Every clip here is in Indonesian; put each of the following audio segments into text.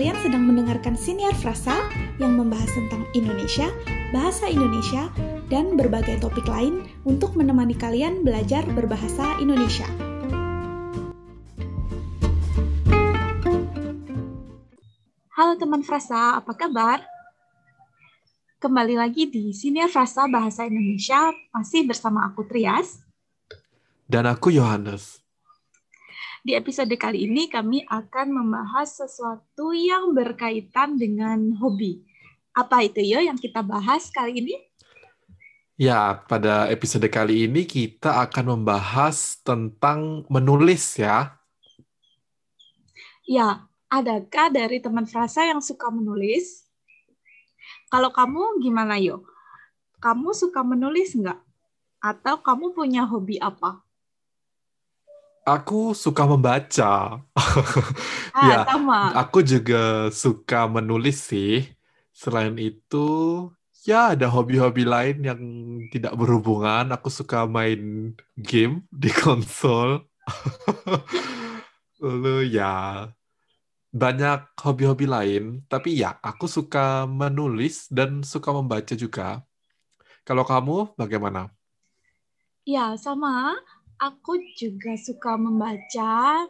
Kalian sedang mendengarkan Siniar Frasa yang membahas tentang Indonesia, bahasa Indonesia, dan berbagai topik lain untuk menemani kalian belajar berbahasa Indonesia. Halo teman Frasa, apa kabar? Kembali lagi di Siniar Frasa Bahasa Indonesia, masih bersama aku Trias. Dan aku Yohanes. Di episode kali ini kami akan membahas sesuatu yang berkaitan dengan hobi. Apa itu yo yang kita bahas kali ini? Ya, pada episode kali ini kita akan membahas tentang menulis ya. Ya, adakah dari teman frasa yang suka menulis? Kalau kamu gimana yo? Kamu suka menulis nggak? Atau kamu punya hobi apa? Aku suka membaca. Ah, ya, sama. aku juga suka menulis sih. Selain itu, ya ada hobi-hobi lain yang tidak berhubungan. Aku suka main game di konsol. Lalu ya, banyak hobi-hobi lain. Tapi ya, aku suka menulis dan suka membaca juga. Kalau kamu, bagaimana? Ya, sama. Aku juga suka membaca.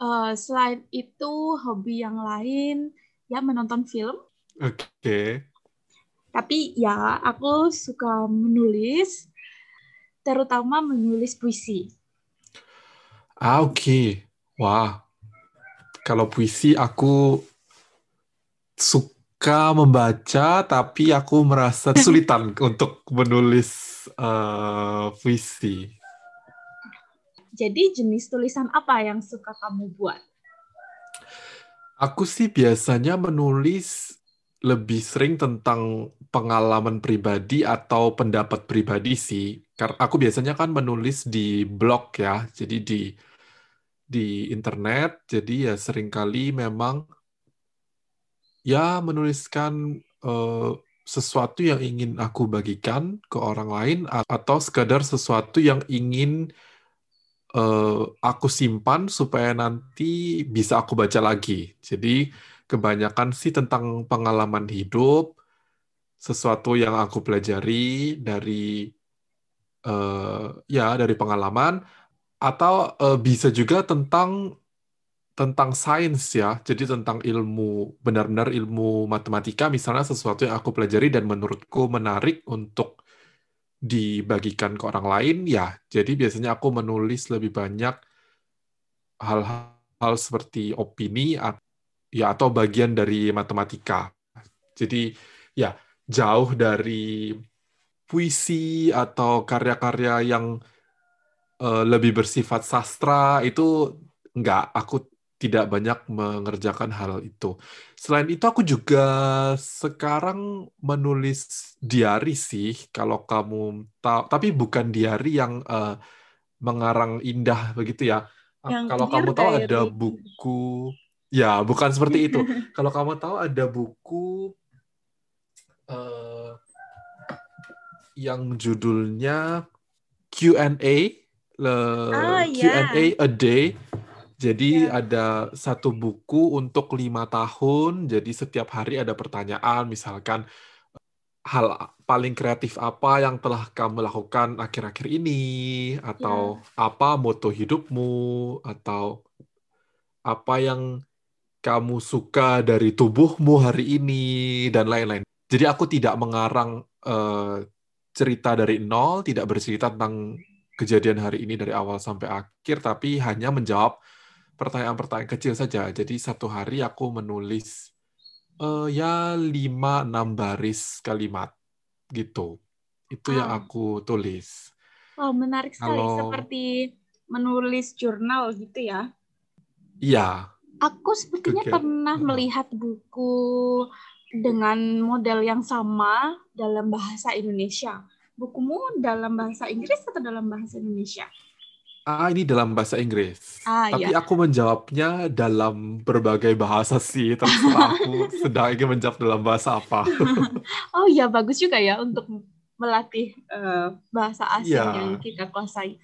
Eh, selain itu, hobi yang lain ya menonton film. Oke. Tapi ya, aku suka menulis, terutama menulis puisi. Ah, oke. Wah, kalau puisi aku suka membaca, tapi aku merasa kesulitan untuk menulis eh, puisi. Jadi jenis tulisan apa yang suka kamu buat? Aku sih biasanya menulis lebih sering tentang pengalaman pribadi atau pendapat pribadi sih. Karena aku biasanya kan menulis di blog ya, jadi di di internet. Jadi ya sering kali memang ya menuliskan eh, sesuatu yang ingin aku bagikan ke orang lain atau sekadar sesuatu yang ingin eh, aku simpan supaya nanti bisa aku baca lagi. Jadi kebanyakan sih tentang pengalaman hidup, sesuatu yang aku pelajari dari eh, ya dari pengalaman atau eh, bisa juga tentang tentang sains ya. Jadi tentang ilmu benar-benar ilmu matematika misalnya sesuatu yang aku pelajari dan menurutku menarik untuk dibagikan ke orang lain ya. Jadi biasanya aku menulis lebih banyak hal-hal seperti opini ya atau bagian dari matematika. Jadi ya jauh dari puisi atau karya-karya yang eh, lebih bersifat sastra itu enggak, aku tidak banyak mengerjakan hal itu. Selain itu aku juga sekarang menulis diary sih, kalau kamu tahu, tapi bukan diary yang eh, mengarang indah begitu ya. Yang Kalau kamu tahu ada Diary. buku, ya bukan seperti itu. Kalau kamu tahu ada buku eh, yang judulnya Q&A, le- Ah, ya. Q&A a day. Jadi Ya. ada satu buku untuk lima tahun. Jadi setiap hari ada pertanyaan, misalkan hal paling kreatif apa yang telah kamu lakukan akhir-akhir ini, atau apa moto hidupmu, atau apa yang kamu suka dari tubuhmu hari ini, dan lain-lain. Jadi aku tidak mengarang eh, cerita dari nol, tidak bercerita tentang kejadian hari ini dari awal sampai akhir, tapi hanya menjawab pertanyaan-pertanyaan kecil saja. Jadi satu hari aku menulis eh, ya 5-6 baris kalimat gitu. Itu yang aku tulis. Wow, menarik sekali. Kalau- Seperti menulis jurnal gitu ya. Iya, Aku sepertinya pernah Hmm. melihat buku dengan model yang sama dalam bahasa Indonesia. Bukumu dalam bahasa Inggris atau dalam bahasa Indonesia? Ah ini dalam bahasa Inggris. Ah, Tapi iya. aku menjawabnya dalam berbagai bahasa sih. Terserah aku sedang ingin menjawab dalam bahasa apa. Oh iya, bagus juga ya untuk melatih eh, bahasa asing Iya. yang kita kuasai.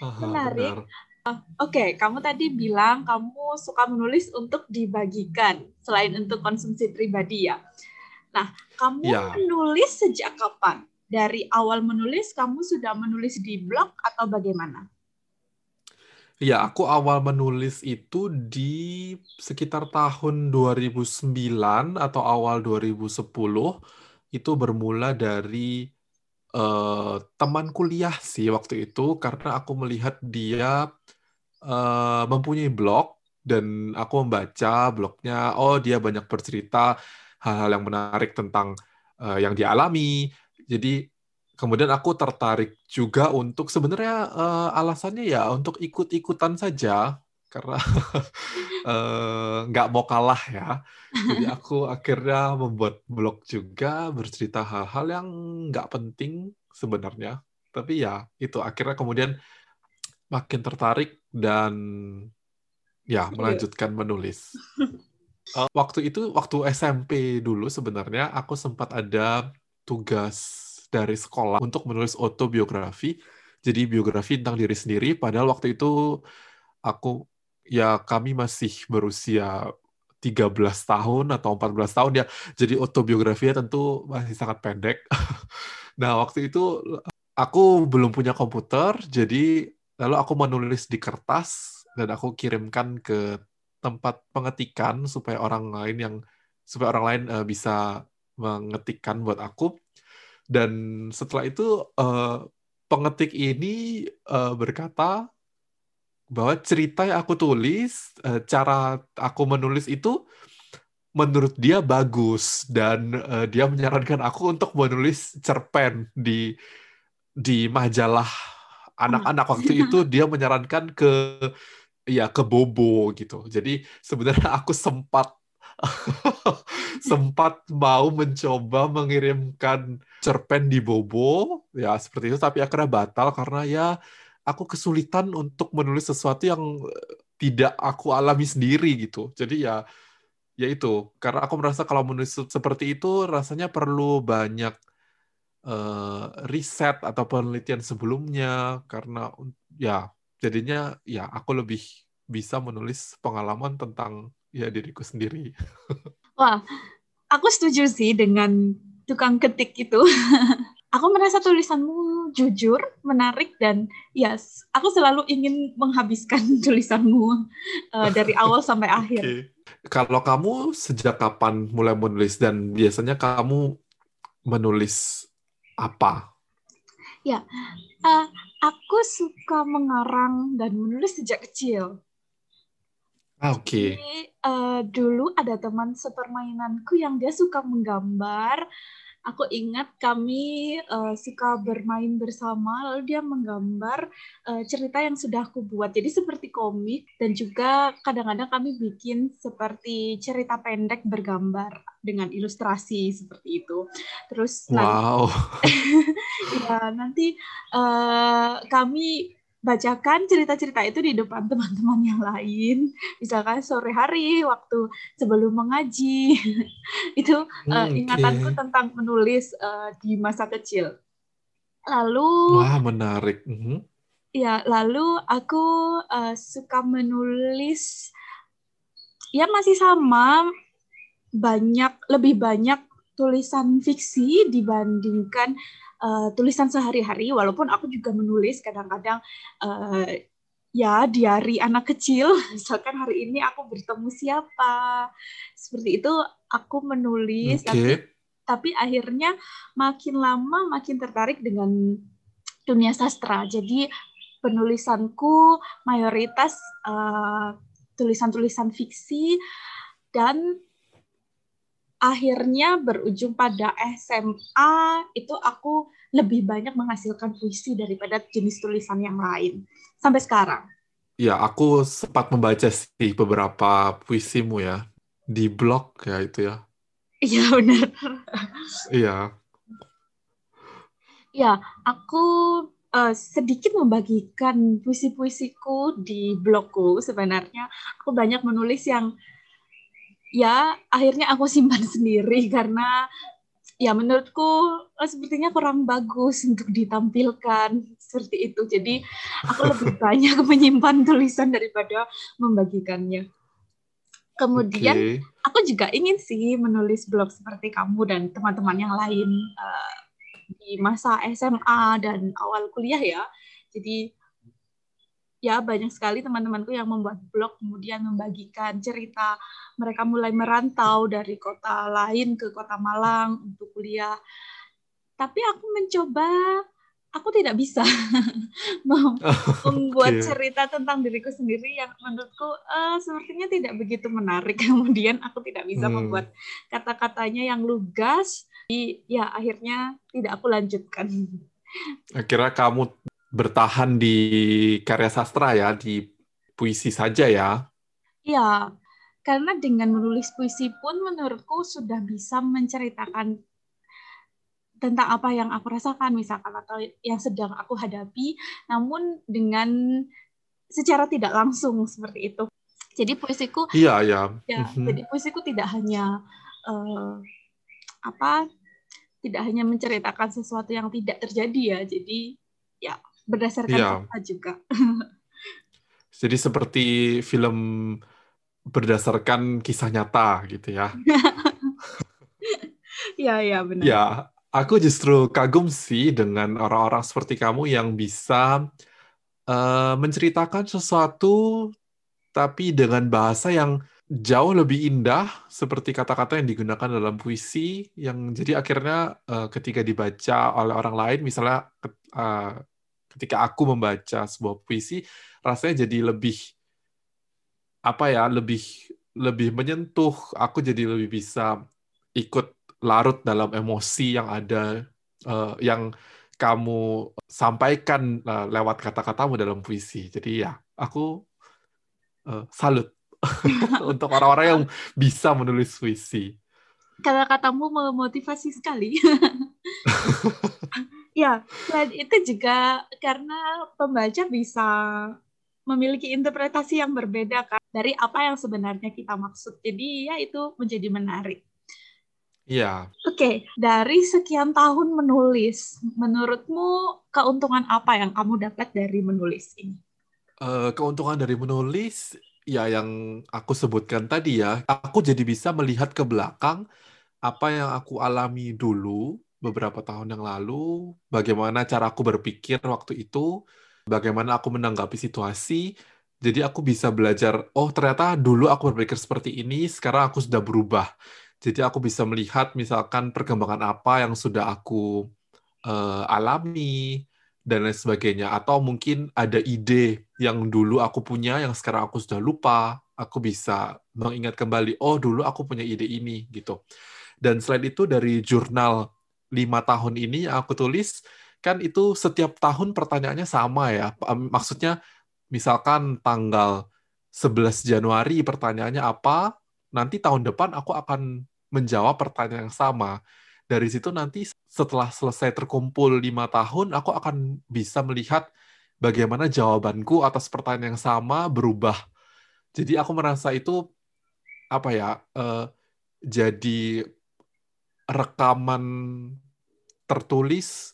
Aha, Menarik. benar. Oke, okay, kamu tadi bilang kamu suka menulis untuk dibagikan selain untuk konsumsi pribadi ya. Nah, kamu ya. menulis sejak kapan? Dari awal menulis kamu sudah menulis di blog atau bagaimana? Ya, aku awal menulis itu di sekitar tahun 2009 atau awal 2010 itu bermula dari uh, teman kuliah sih waktu itu karena aku melihat dia uh, mempunyai blog dan aku membaca blognya. Oh dia banyak bercerita hal-hal yang menarik tentang uh, yang dialami jadi kemudian aku tertarik juga untuk sebenarnya uh, alasannya ya untuk ikut-ikutan saja karena nggak uh, mau kalah ya jadi aku akhirnya membuat blog juga bercerita hal-hal yang nggak penting sebenarnya tapi ya itu akhirnya kemudian makin tertarik dan ya iya. melanjutkan menulis. Uh, waktu itu waktu SMP dulu sebenarnya aku sempat ada tugas dari sekolah untuk menulis autobiografi. Jadi biografi tentang diri sendiri padahal waktu itu aku ya kami masih berusia 13 tahun atau 14 tahun ya. Jadi autobiografinya tentu masih sangat pendek. nah, waktu itu aku belum punya komputer, jadi lalu aku menulis di kertas dan aku kirimkan ke tempat pengetikan supaya orang lain yang supaya orang lain uh, bisa mengetikkan buat aku dan setelah itu uh, pengetik ini uh, berkata bahwa cerita yang aku tulis uh, cara aku menulis itu menurut dia bagus dan uh, dia menyarankan aku untuk menulis cerpen di di majalah anak-anak waktu itu dia menyarankan ke ya ke Bobo gitu. Jadi sebenarnya aku sempat sempat mau mencoba mengirimkan cerpen di Bobo. Ya seperti itu tapi akhirnya batal karena ya aku kesulitan untuk menulis sesuatu yang eh, tidak aku alami sendiri gitu. Jadi ya ya itu. Karena aku merasa kalau menulis seperti itu rasanya perlu banyak uh, riset atau penelitian sebelumnya. Karena ya jadinya ya aku lebih bisa menulis pengalaman tentang ya diriku sendiri. Wah, aku setuju sih dengan tukang ketik itu. aku merasa tulisanmu jujur, menarik dan ya yes, aku selalu ingin menghabiskan tulisanmu uh, dari awal sampai akhir. Okay. Kalau kamu sejak kapan mulai menulis dan biasanya kamu menulis apa? Ya, uh, aku suka mengarang dan menulis sejak kecil. Ah, oke. Okay. uh, dulu ada teman sepermainanku yang dia suka menggambar aku ingat kami uh, suka bermain bersama lalu dia menggambar uh, cerita yang sudah aku buat jadi seperti komik dan juga kadang-kadang kami bikin seperti cerita pendek bergambar dengan ilustrasi seperti itu terus wow nanti, ya nanti uh, kami bacakan cerita-cerita itu di depan teman-teman yang lain. Misalkan sore hari waktu sebelum mengaji. itu uh, ingatanku tentang menulis uh, di masa kecil. Lalu Wah, menarik. Uh -huh. Ya, lalu aku uh, suka menulis ya masih sama banyak lebih banyak tulisan fiksi dibandingkan uh, tulisan sehari-hari walaupun aku juga menulis kadang-kadang uh, ya diari anak kecil. Misalkan hari ini aku bertemu siapa. Seperti itu aku menulis okay. tapi tapi akhirnya makin lama makin tertarik dengan dunia sastra. Jadi penulisanku mayoritas uh, tulisan-tulisan fiksi dan akhirnya berujung pada SMA itu aku lebih banyak menghasilkan puisi daripada jenis tulisan yang lain sampai sekarang. Ya, aku sempat membaca sih beberapa puisimu ya di blog ya itu ya. Iya benar. Iya. Ya, aku uh, sedikit membagikan puisi-puisiku di blogku sebenarnya. Aku banyak menulis yang ya akhirnya aku simpan sendiri karena ya menurutku eh, sepertinya kurang bagus untuk ditampilkan seperti itu. Jadi aku lebih banyak menyimpan tulisan daripada membagikannya. Kemudian okay. aku juga ingin sih menulis blog seperti kamu dan teman-teman yang lain uh, di masa SMA dan awal kuliah ya. Jadi ya banyak sekali teman-temanku yang membuat blog kemudian membagikan cerita mereka mulai merantau dari kota lain ke kota Malang untuk kuliah. Tapi aku mencoba aku tidak bisa membuat okay. cerita tentang diriku sendiri yang menurutku uh, sepertinya tidak begitu menarik. Kemudian aku tidak bisa hmm. membuat kata-katanya yang lugas. Ya akhirnya tidak aku lanjutkan. Akhirnya kamu bertahan di karya sastra ya, di puisi saja ya? Iya, karena dengan menulis puisi pun menurutku sudah bisa menceritakan tentang apa yang aku rasakan misalkan atau yang sedang aku hadapi, namun dengan secara tidak langsung seperti itu. Jadi puisiku, iya ya. ya mm-hmm. Jadi puisiku tidak hanya uh, apa, tidak hanya menceritakan sesuatu yang tidak terjadi ya. Jadi ya berdasarkan ya. fakta juga. Jadi seperti film berdasarkan kisah nyata gitu ya. ya, ya benar. Ya, aku justru kagum sih dengan orang-orang seperti kamu yang bisa uh, menceritakan sesuatu tapi dengan bahasa yang jauh lebih indah seperti kata-kata yang digunakan dalam puisi yang jadi akhirnya uh, ketika dibaca oleh orang lain misalnya uh, ketika aku membaca sebuah puisi rasanya jadi lebih apa ya lebih lebih menyentuh. Aku jadi lebih bisa ikut larut dalam emosi yang ada uh, yang kamu sampaikan uh, lewat kata-katamu dalam puisi. Jadi ya aku uh, salut untuk orang-orang yang bisa menulis puisi. Kata-katamu memotivasi sekali Ya, selain itu juga karena pembaca bisa memiliki interpretasi yang berbeda kan dari apa yang sebenarnya kita maksud. Jadi ya itu menjadi menarik. Iya. Oke, okay. dari sekian tahun menulis, menurutmu keuntungan apa yang kamu dapat dari menulis ini? Uh, keuntungan dari menulis, ya yang aku sebutkan tadi ya, aku jadi bisa melihat ke belakang apa yang aku alami dulu beberapa tahun yang lalu, bagaimana cara aku berpikir waktu itu, bagaimana aku menanggapi situasi. Jadi aku bisa belajar, oh ternyata dulu aku berpikir seperti ini, sekarang aku sudah berubah. Jadi aku bisa melihat misalkan perkembangan apa yang sudah aku uh, alami dan lain sebagainya. Atau mungkin ada ide yang dulu aku punya yang sekarang aku sudah lupa. Aku bisa mengingat kembali, oh dulu aku punya ide ini gitu. Dan selain itu dari jurnal lima tahun ini yang aku tulis kan itu setiap tahun pertanyaannya sama ya. Maksudnya misalkan tanggal 11 Januari pertanyaannya apa, nanti tahun depan aku akan menjawab pertanyaan yang sama. Dari situ nanti setelah selesai terkumpul lima tahun, aku akan bisa melihat bagaimana jawabanku atas pertanyaan yang sama berubah. Jadi aku merasa itu apa ya, uh, jadi rekaman tertulis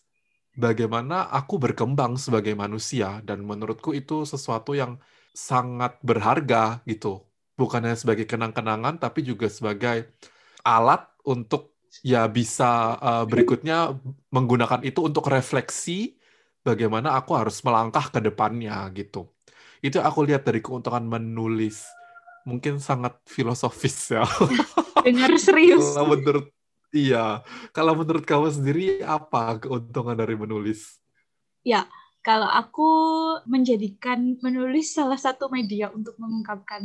bagaimana aku berkembang sebagai manusia. Dan menurutku itu sesuatu yang sangat berharga gitu. Bukan hanya sebagai kenang-kenangan tapi juga sebagai alat untuk ya bisa uh, berikutnya menggunakan itu untuk refleksi bagaimana aku harus melangkah ke depannya gitu. Itu aku lihat dari keuntungan menulis. Mungkin sangat filosofis ya. Dengar serius. Menurut Iya. Kalau menurut kamu sendiri apa keuntungan dari menulis? Ya, kalau aku menjadikan menulis salah satu media untuk mengungkapkan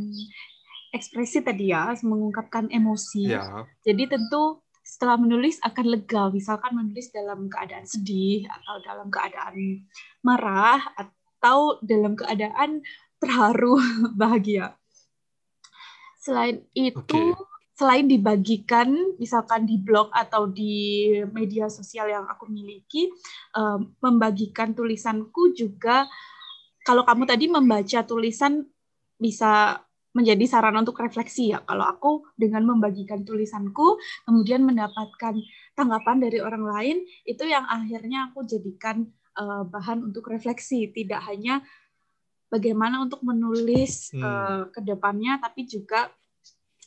ekspresi tadi ya, mengungkapkan emosi. Ya. Jadi tentu setelah menulis akan lega. Misalkan menulis dalam keadaan sedih atau dalam keadaan marah atau dalam keadaan terharu, bahagia. Selain itu, okay selain dibagikan misalkan di blog atau di media sosial yang aku miliki um, membagikan tulisanku juga kalau kamu tadi membaca tulisan bisa menjadi sarana untuk refleksi ya kalau aku dengan membagikan tulisanku kemudian mendapatkan tanggapan dari orang lain itu yang akhirnya aku jadikan uh, bahan untuk refleksi tidak hanya bagaimana untuk menulis hmm. uh, ke depannya tapi juga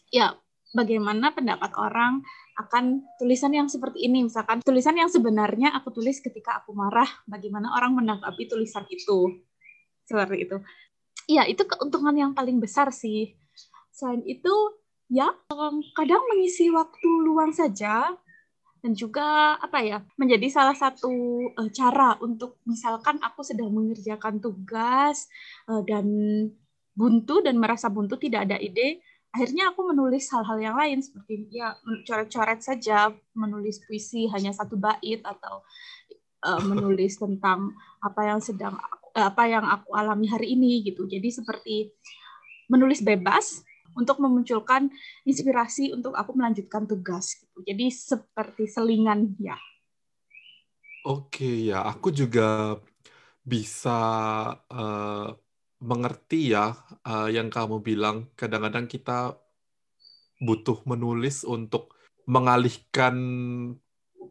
ya bagaimana pendapat orang akan tulisan yang seperti ini? Misalkan tulisan yang sebenarnya aku tulis ketika aku marah bagaimana orang menanggapi tulisan itu? Seperti itu. Ya itu keuntungan yang paling besar sih. Selain itu ya kadang mengisi waktu luang saja dan juga apa ya menjadi salah satu uh, cara untuk misalkan aku sedang mengerjakan tugas uh, dan buntu dan merasa buntu tidak ada ide akhirnya aku menulis hal-hal yang lain seperti ya coret-coret saja menulis puisi hanya satu bait atau uh, menulis tentang apa yang sedang apa yang aku alami hari ini gitu jadi seperti menulis bebas untuk memunculkan inspirasi untuk aku melanjutkan tugas gitu. Jadi seperti selingan ya. Oke ya, aku juga bisa uh, mengerti ya uh, yang kamu bilang. Kadang-kadang kita butuh menulis untuk mengalihkan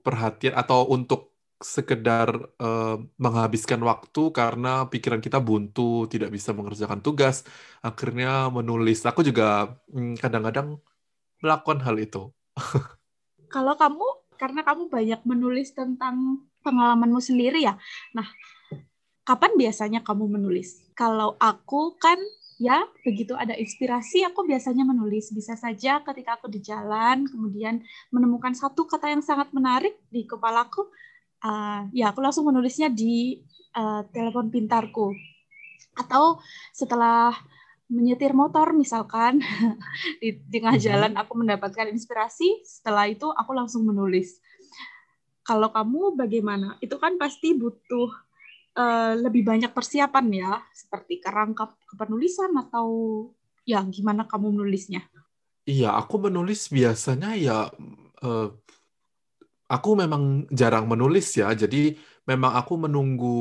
perhatian atau untuk sekedar uh, menghabiskan waktu karena pikiran kita buntu, tidak bisa mengerjakan tugas, akhirnya menulis. Aku juga hmm, kadang-kadang melakukan hal itu. Kalau kamu, karena kamu banyak menulis tentang pengalamanmu sendiri ya, nah kapan biasanya kamu menulis? Kalau aku kan ya begitu ada inspirasi aku biasanya menulis bisa saja ketika aku di jalan kemudian menemukan satu kata yang sangat menarik di kepalaku uh, ya aku langsung menulisnya di uh, telepon pintarku atau setelah menyetir motor misalkan di tengah mhm. jalan aku mendapatkan inspirasi setelah itu aku langsung menulis kalau kamu bagaimana itu kan pasti butuh uh, lebih banyak persiapan ya seperti kerangka kepenulisan atau ya gimana kamu menulisnya iya aku menulis biasanya ya uh, aku memang jarang menulis ya, jadi memang aku menunggu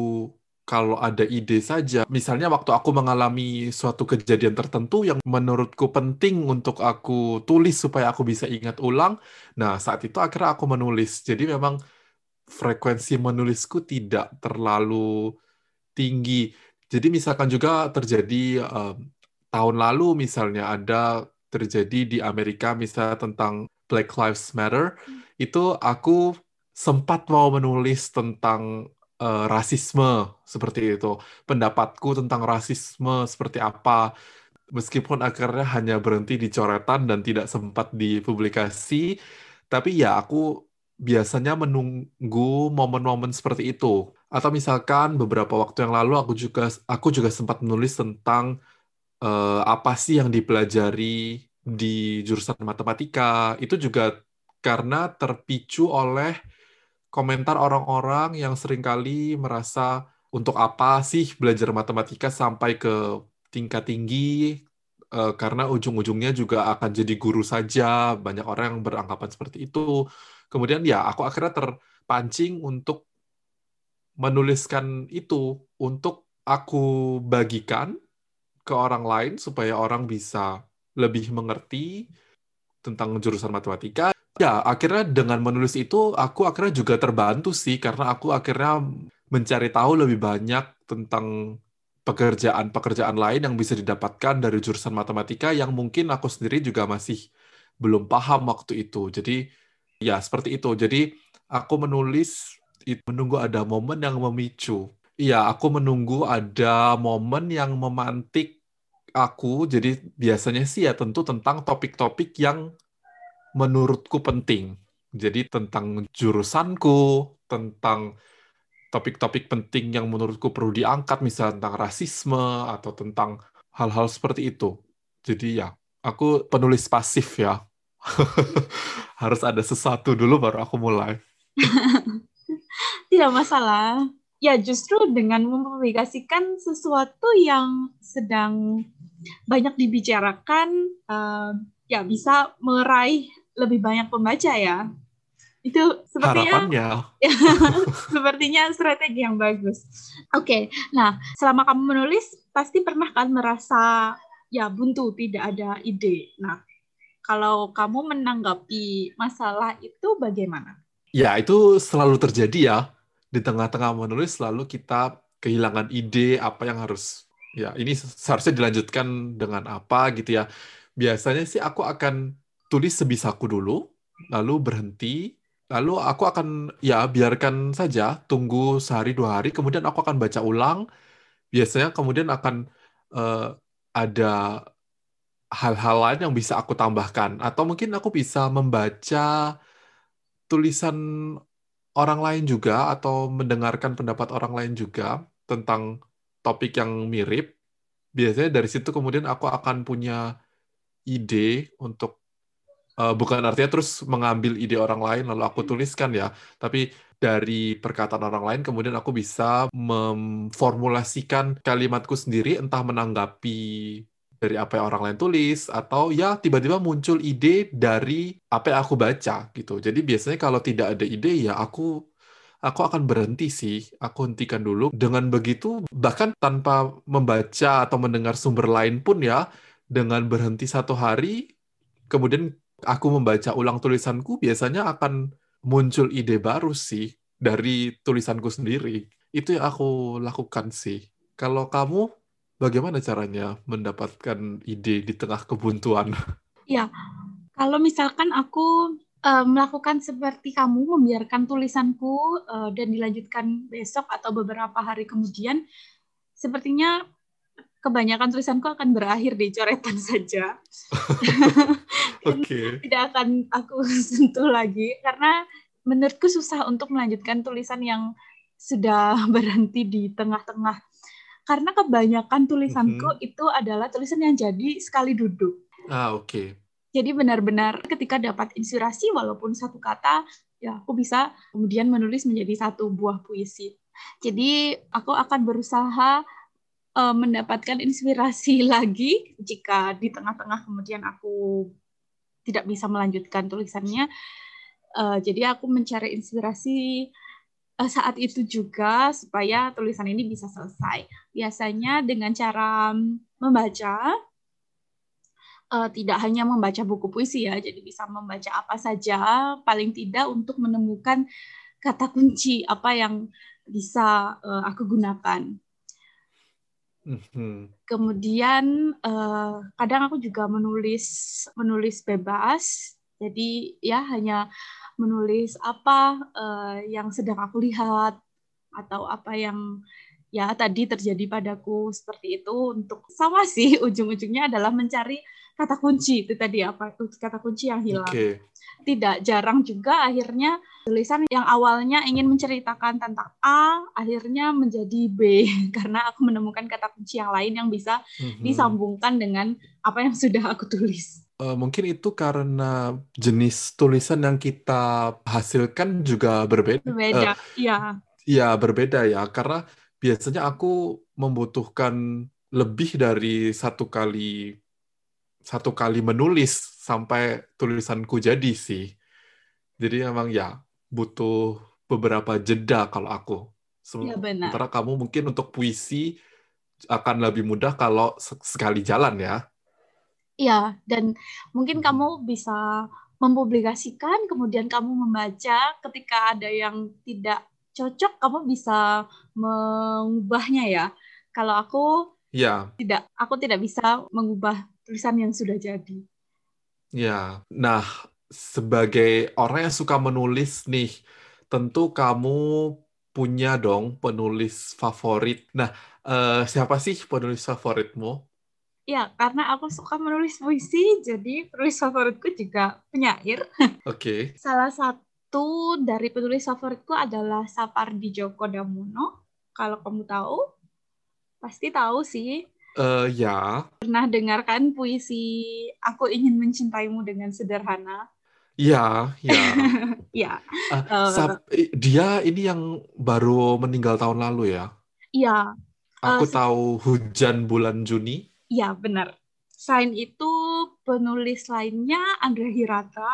kalau ada ide saja. Misalnya waktu aku mengalami suatu kejadian tertentu yang menurutku penting untuk aku tulis supaya aku bisa ingat ulang. Nah, saat itu akhirnya aku menulis. Jadi memang frekuensi menulisku tidak terlalu tinggi. Jadi misalkan juga terjadi um, tahun lalu misalnya ada terjadi di Amerika misalnya tentang Black Lives Matter itu aku sempat mau menulis tentang uh, rasisme seperti itu. Pendapatku tentang rasisme seperti apa. Meskipun akhirnya hanya berhenti di coretan dan tidak sempat dipublikasi, tapi ya aku biasanya menunggu momen-momen seperti itu. Atau misalkan beberapa waktu yang lalu aku juga aku juga sempat menulis tentang uh, apa sih yang dipelajari di jurusan matematika. Itu juga karena terpicu oleh komentar orang-orang yang sering kali merasa untuk apa sih belajar matematika sampai ke tingkat tinggi uh, karena ujung-ujungnya juga akan jadi guru saja banyak orang yang beranggapan seperti itu kemudian ya aku akhirnya terpancing untuk menuliskan itu untuk aku bagikan ke orang lain supaya orang bisa lebih mengerti tentang jurusan matematika Ya, akhirnya dengan menulis itu aku akhirnya juga terbantu sih karena aku akhirnya mencari tahu lebih banyak tentang pekerjaan-pekerjaan lain yang bisa didapatkan dari jurusan matematika yang mungkin aku sendiri juga masih belum paham waktu itu. Jadi ya seperti itu. Jadi aku menulis menunggu ada momen yang memicu. Iya, aku menunggu ada momen yang memantik aku. Jadi biasanya sih ya tentu tentang topik-topik yang menurutku penting. Jadi tentang jurusanku, tentang topik-topik penting yang menurutku perlu diangkat, misalnya tentang rasisme atau tentang hal-hal seperti itu. Jadi ya, aku penulis pasif ya. Harus ada sesuatu dulu baru aku mulai. Tidak masalah. Ya justru dengan mempublikasikan sesuatu yang sedang banyak dibicarakan, uh, ya bisa meraih lebih banyak pembaca ya. Itu sepertinya Harapannya. sepertinya strategi yang bagus. Oke, okay. nah selama kamu menulis pasti pernah kan merasa ya buntu, tidak ada ide. Nah, kalau kamu menanggapi masalah itu bagaimana? Ya, itu selalu terjadi ya. Di tengah-tengah menulis selalu kita kehilangan ide apa yang harus ya ini seharusnya dilanjutkan dengan apa gitu ya. Biasanya sih aku akan tulis sebisaku dulu, lalu berhenti, lalu aku akan ya biarkan saja tunggu sehari dua hari, kemudian aku akan baca ulang. Biasanya kemudian akan uh, ada hal-hal lain yang bisa aku tambahkan, atau mungkin aku bisa membaca tulisan orang lain juga atau mendengarkan pendapat orang lain juga tentang topik yang mirip, biasanya dari situ kemudian aku akan punya ide untuk uh, bukan artinya terus mengambil ide orang lain lalu aku hmm. tuliskan ya, tapi dari perkataan orang lain kemudian aku bisa memformulasikan kalimatku sendiri entah menanggapi dari apa yang orang lain tulis atau ya tiba-tiba muncul ide dari apa yang aku baca gitu. Jadi biasanya kalau tidak ada ide ya aku aku akan berhenti sih, aku hentikan dulu. Dengan begitu bahkan tanpa membaca atau mendengar sumber lain pun ya dengan berhenti satu hari kemudian aku membaca ulang tulisanku biasanya akan muncul ide baru sih dari tulisanku sendiri. Itu yang aku lakukan sih. Kalau kamu bagaimana caranya mendapatkan ide di tengah kebuntuan? Ya, kalau misalkan aku uh, melakukan seperti kamu, membiarkan tulisanku uh, dan dilanjutkan besok atau beberapa hari kemudian, sepertinya kebanyakan tulisanku akan berakhir di coretan saja. okay. Tidak akan aku sentuh lagi karena menurutku susah untuk melanjutkan tulisan yang sudah berhenti di tengah-tengah karena kebanyakan tulisanku mm -hmm. itu adalah tulisan yang jadi sekali duduk. Ah, oke. Okay. Jadi benar-benar ketika dapat inspirasi walaupun satu kata ya aku bisa kemudian menulis menjadi satu buah puisi. Jadi aku akan berusaha uh, mendapatkan inspirasi lagi jika di tengah-tengah kemudian aku tidak bisa melanjutkan tulisannya. Uh, jadi aku mencari inspirasi saat itu juga supaya tulisan ini bisa selesai. Biasanya dengan cara membaca, uh, tidak hanya membaca buku puisi ya, jadi bisa membaca apa saja, paling tidak untuk menemukan kata kunci apa yang bisa uh, aku gunakan. Mm-hmm. Kemudian uh, kadang aku juga menulis menulis bebas, jadi ya hanya menulis apa uh, yang sedang aku lihat atau apa yang ya tadi terjadi padaku seperti itu untuk sama sih ujung-ujungnya adalah mencari kata kunci itu tadi apa kata kunci yang hilang. Okay. Tidak jarang juga akhirnya tulisan yang awalnya ingin menceritakan tentang A akhirnya menjadi B karena aku menemukan kata kunci yang lain yang bisa mm-hmm. disambungkan dengan apa yang sudah aku tulis. Uh, mungkin itu karena jenis tulisan yang kita hasilkan juga berbeda. Berbeda, iya. Uh, ya berbeda ya, karena biasanya aku membutuhkan lebih dari satu kali satu kali menulis sampai tulisanku jadi sih. Jadi memang ya butuh beberapa jeda kalau aku. Iya benar. Sementara kamu mungkin untuk puisi akan lebih mudah kalau sekali jalan ya. Iya, dan mungkin hmm. kamu bisa mempublikasikan, kemudian kamu membaca, ketika ada yang tidak cocok, kamu bisa mengubahnya ya. Kalau aku ya. tidak, aku tidak bisa mengubah tulisan yang sudah jadi. Ya, nah sebagai orang yang suka menulis nih, tentu kamu punya dong penulis favorit. Nah, uh, siapa sih penulis favoritmu? Ya, karena aku suka menulis puisi, jadi penulis favoritku juga penyair. Oke. Okay. Salah satu dari penulis favoritku adalah Sapardi Djoko Damono. Kalau kamu tahu, pasti tahu sih. Uh, ya. Pernah dengarkan puisi Aku Ingin Mencintaimu dengan Sederhana? Iya, iya. Iya. uh, uh, dia ini yang baru meninggal tahun lalu ya? Iya. Aku uh, tahu Hujan Bulan Juni. Iya, benar. Selain itu, penulis lainnya Andrea Hirata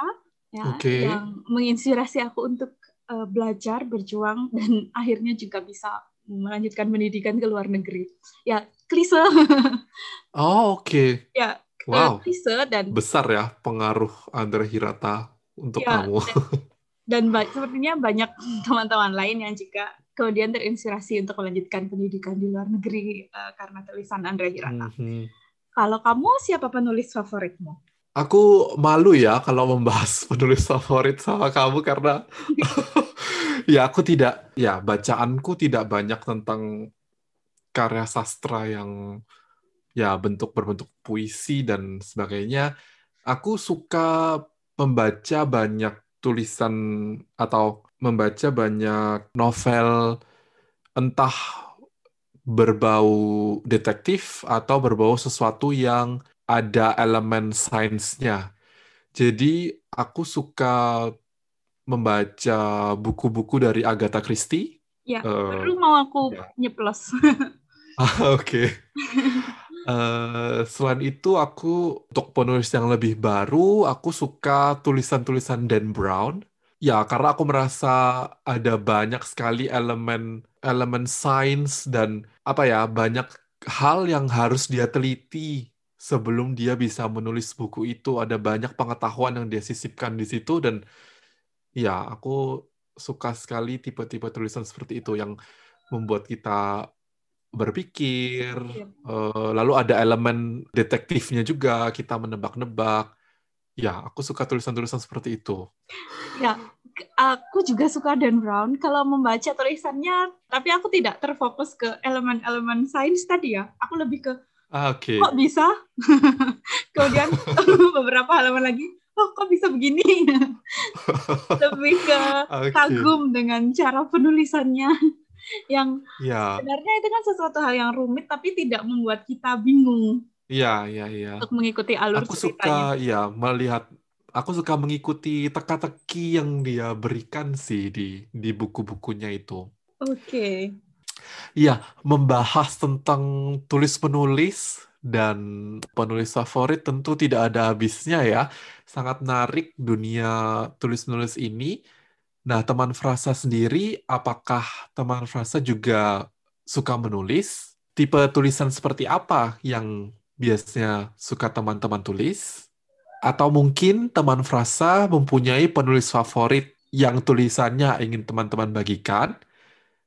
ya, okay. yang menginspirasi aku untuk uh, belajar, berjuang, dan akhirnya juga bisa melanjutkan pendidikan ke luar negeri. Ya, klise. Oh, oke. Okay. Ya, wow. klise dan... Besar ya pengaruh Andrea Hirata untuk ya, kamu. Dan, dan ba sepertinya banyak teman-teman lain yang juga kemudian terinspirasi untuk melanjutkan pendidikan di luar negeri uh, karena tulisan Andrea Hirata. Mm -hmm. Kalau kamu siapa penulis favoritmu? Aku malu ya kalau membahas penulis favorit sama kamu karena ya aku tidak ya bacaanku tidak banyak tentang karya sastra yang ya bentuk berbentuk puisi dan sebagainya. Aku suka membaca banyak tulisan atau membaca banyak novel entah berbau detektif atau berbau sesuatu yang ada elemen sainsnya. Jadi aku suka membaca buku-buku dari Agatha Christie. Ya, uh, baru mau aku ya. nyeplos. Ah, oke. Uh, selain itu, aku untuk penulis yang lebih baru, aku suka tulisan-tulisan Dan Brown. Ya, karena aku merasa ada banyak sekali elemen elemen sains dan apa ya banyak hal yang harus dia teliti sebelum dia bisa menulis buku itu. Ada banyak pengetahuan yang dia sisipkan di situ dan ya aku suka sekali tipe-tipe tulisan seperti itu yang membuat kita berpikir, uh, lalu ada elemen detektifnya juga, kita menebak-nebak. Ya, aku suka tulisan-tulisan seperti itu. Ya, aku juga suka Dan Brown kalau membaca tulisannya, tapi aku tidak terfokus ke elemen-elemen sains tadi ya. Aku lebih ke ah, okay. kok bisa. Kemudian beberapa halaman lagi, oh kok bisa begini. lebih ke okay. kagum dengan cara penulisannya yang ya. sebenarnya itu kan sesuatu hal yang rumit tapi tidak membuat kita bingung. Iya, iya, iya. Untuk mengikuti alur aku ceritanya. suka ya melihat aku suka mengikuti teka-teki yang dia berikan sih di di buku-bukunya itu. Oke. Okay. Iya, membahas tentang tulis penulis dan penulis favorit tentu tidak ada habisnya ya. Sangat menarik dunia tulis-menulis ini Nah, teman frasa sendiri, apakah teman frasa juga suka menulis? Tipe tulisan seperti apa yang biasanya suka teman-teman tulis? Atau mungkin teman frasa mempunyai penulis favorit yang tulisannya ingin teman-teman bagikan?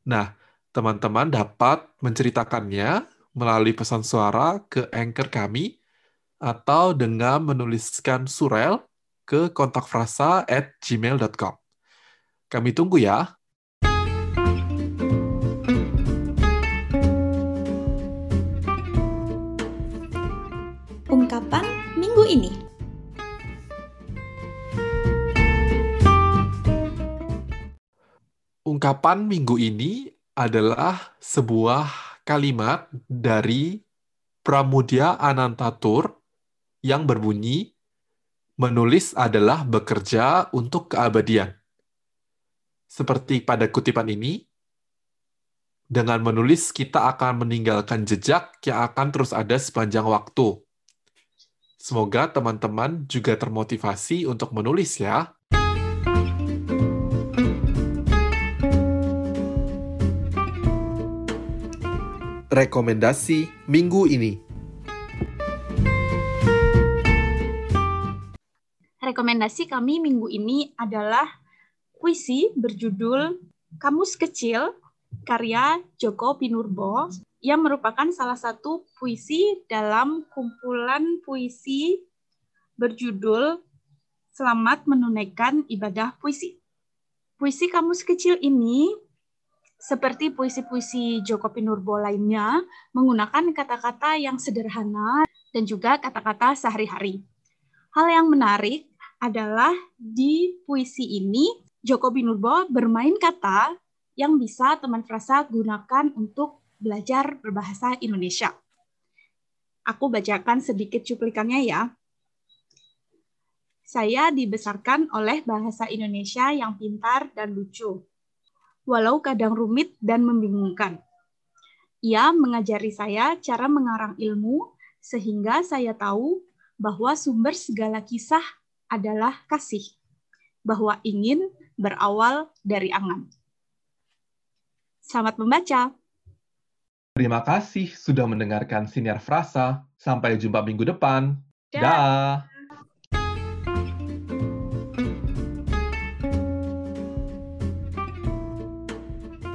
Nah, teman-teman dapat menceritakannya melalui pesan suara ke anchor kami atau dengan menuliskan surel ke kontakfrasa at gmail.com. Kami tunggu ya. Ungkapan minggu ini. Ungkapan minggu ini adalah sebuah kalimat dari Pramudia Anantatur yang berbunyi, menulis adalah bekerja untuk keabadian. Seperti pada kutipan ini, dengan menulis kita akan meninggalkan jejak yang akan terus ada sepanjang waktu. Semoga teman-teman juga termotivasi untuk menulis ya. Rekomendasi minggu ini. Rekomendasi kami minggu ini adalah puisi berjudul Kamus Kecil karya Joko Pinurbo yang merupakan salah satu puisi dalam kumpulan puisi berjudul Selamat Menunaikan Ibadah Puisi. Puisi Kamus Kecil ini seperti puisi-puisi Joko Pinurbo lainnya menggunakan kata-kata yang sederhana dan juga kata-kata sehari-hari. Hal yang menarik adalah di puisi ini Joko Binurbo bermain kata yang bisa teman frasa gunakan untuk belajar berbahasa Indonesia. Aku bacakan sedikit cuplikannya ya. Saya dibesarkan oleh bahasa Indonesia yang pintar dan lucu, walau kadang rumit dan membingungkan. Ia mengajari saya cara mengarang ilmu sehingga saya tahu bahwa sumber segala kisah adalah kasih, bahwa ingin berawal dari angan. Selamat membaca. Terima kasih sudah mendengarkan Siniar Frasa. Sampai jumpa minggu depan. Dah. da.